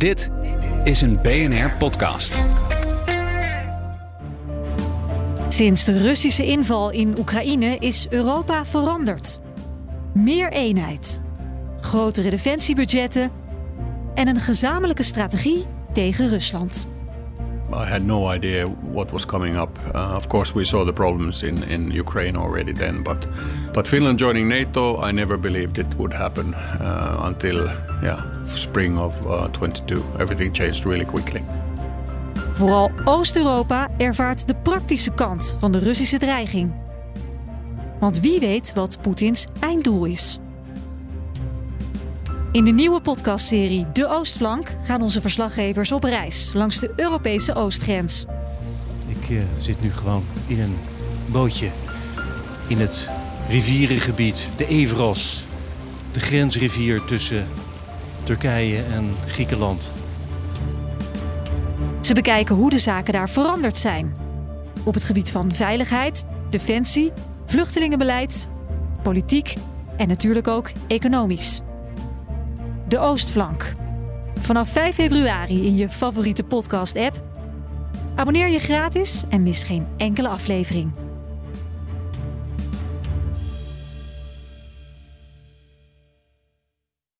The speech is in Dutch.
Dit is een BNR-podcast. Sinds de Russische inval in Oekraïne is Europa veranderd. Meer eenheid, grotere defensiebudgetten en een gezamenlijke strategie tegen Rusland. I had no idea what was coming up. Uh, of course, we saw the problems in, in Ukraine already then, but but Finland joining NATO, I never believed it would happen uh, until yeah spring of uh, 22. Everything changed really quickly. Vooral Oost-Europa ervaart de praktische kant van de Russische dreiging. Want wie weet wat Poetins einddoel is. In de nieuwe podcastserie De Oostflank gaan onze verslaggevers op reis langs de Europese oostgrens. Ik uh, zit nu gewoon in een bootje in het rivierengebied, de Evros, de grensrivier tussen Turkije en Griekenland. Ze bekijken hoe de zaken daar veranderd zijn. Op het gebied van veiligheid, defensie, vluchtelingenbeleid, politiek en natuurlijk ook economisch. De Oostflank. Vanaf 5 februari in je favoriete podcast-app. Abonneer je gratis en mis geen enkele aflevering.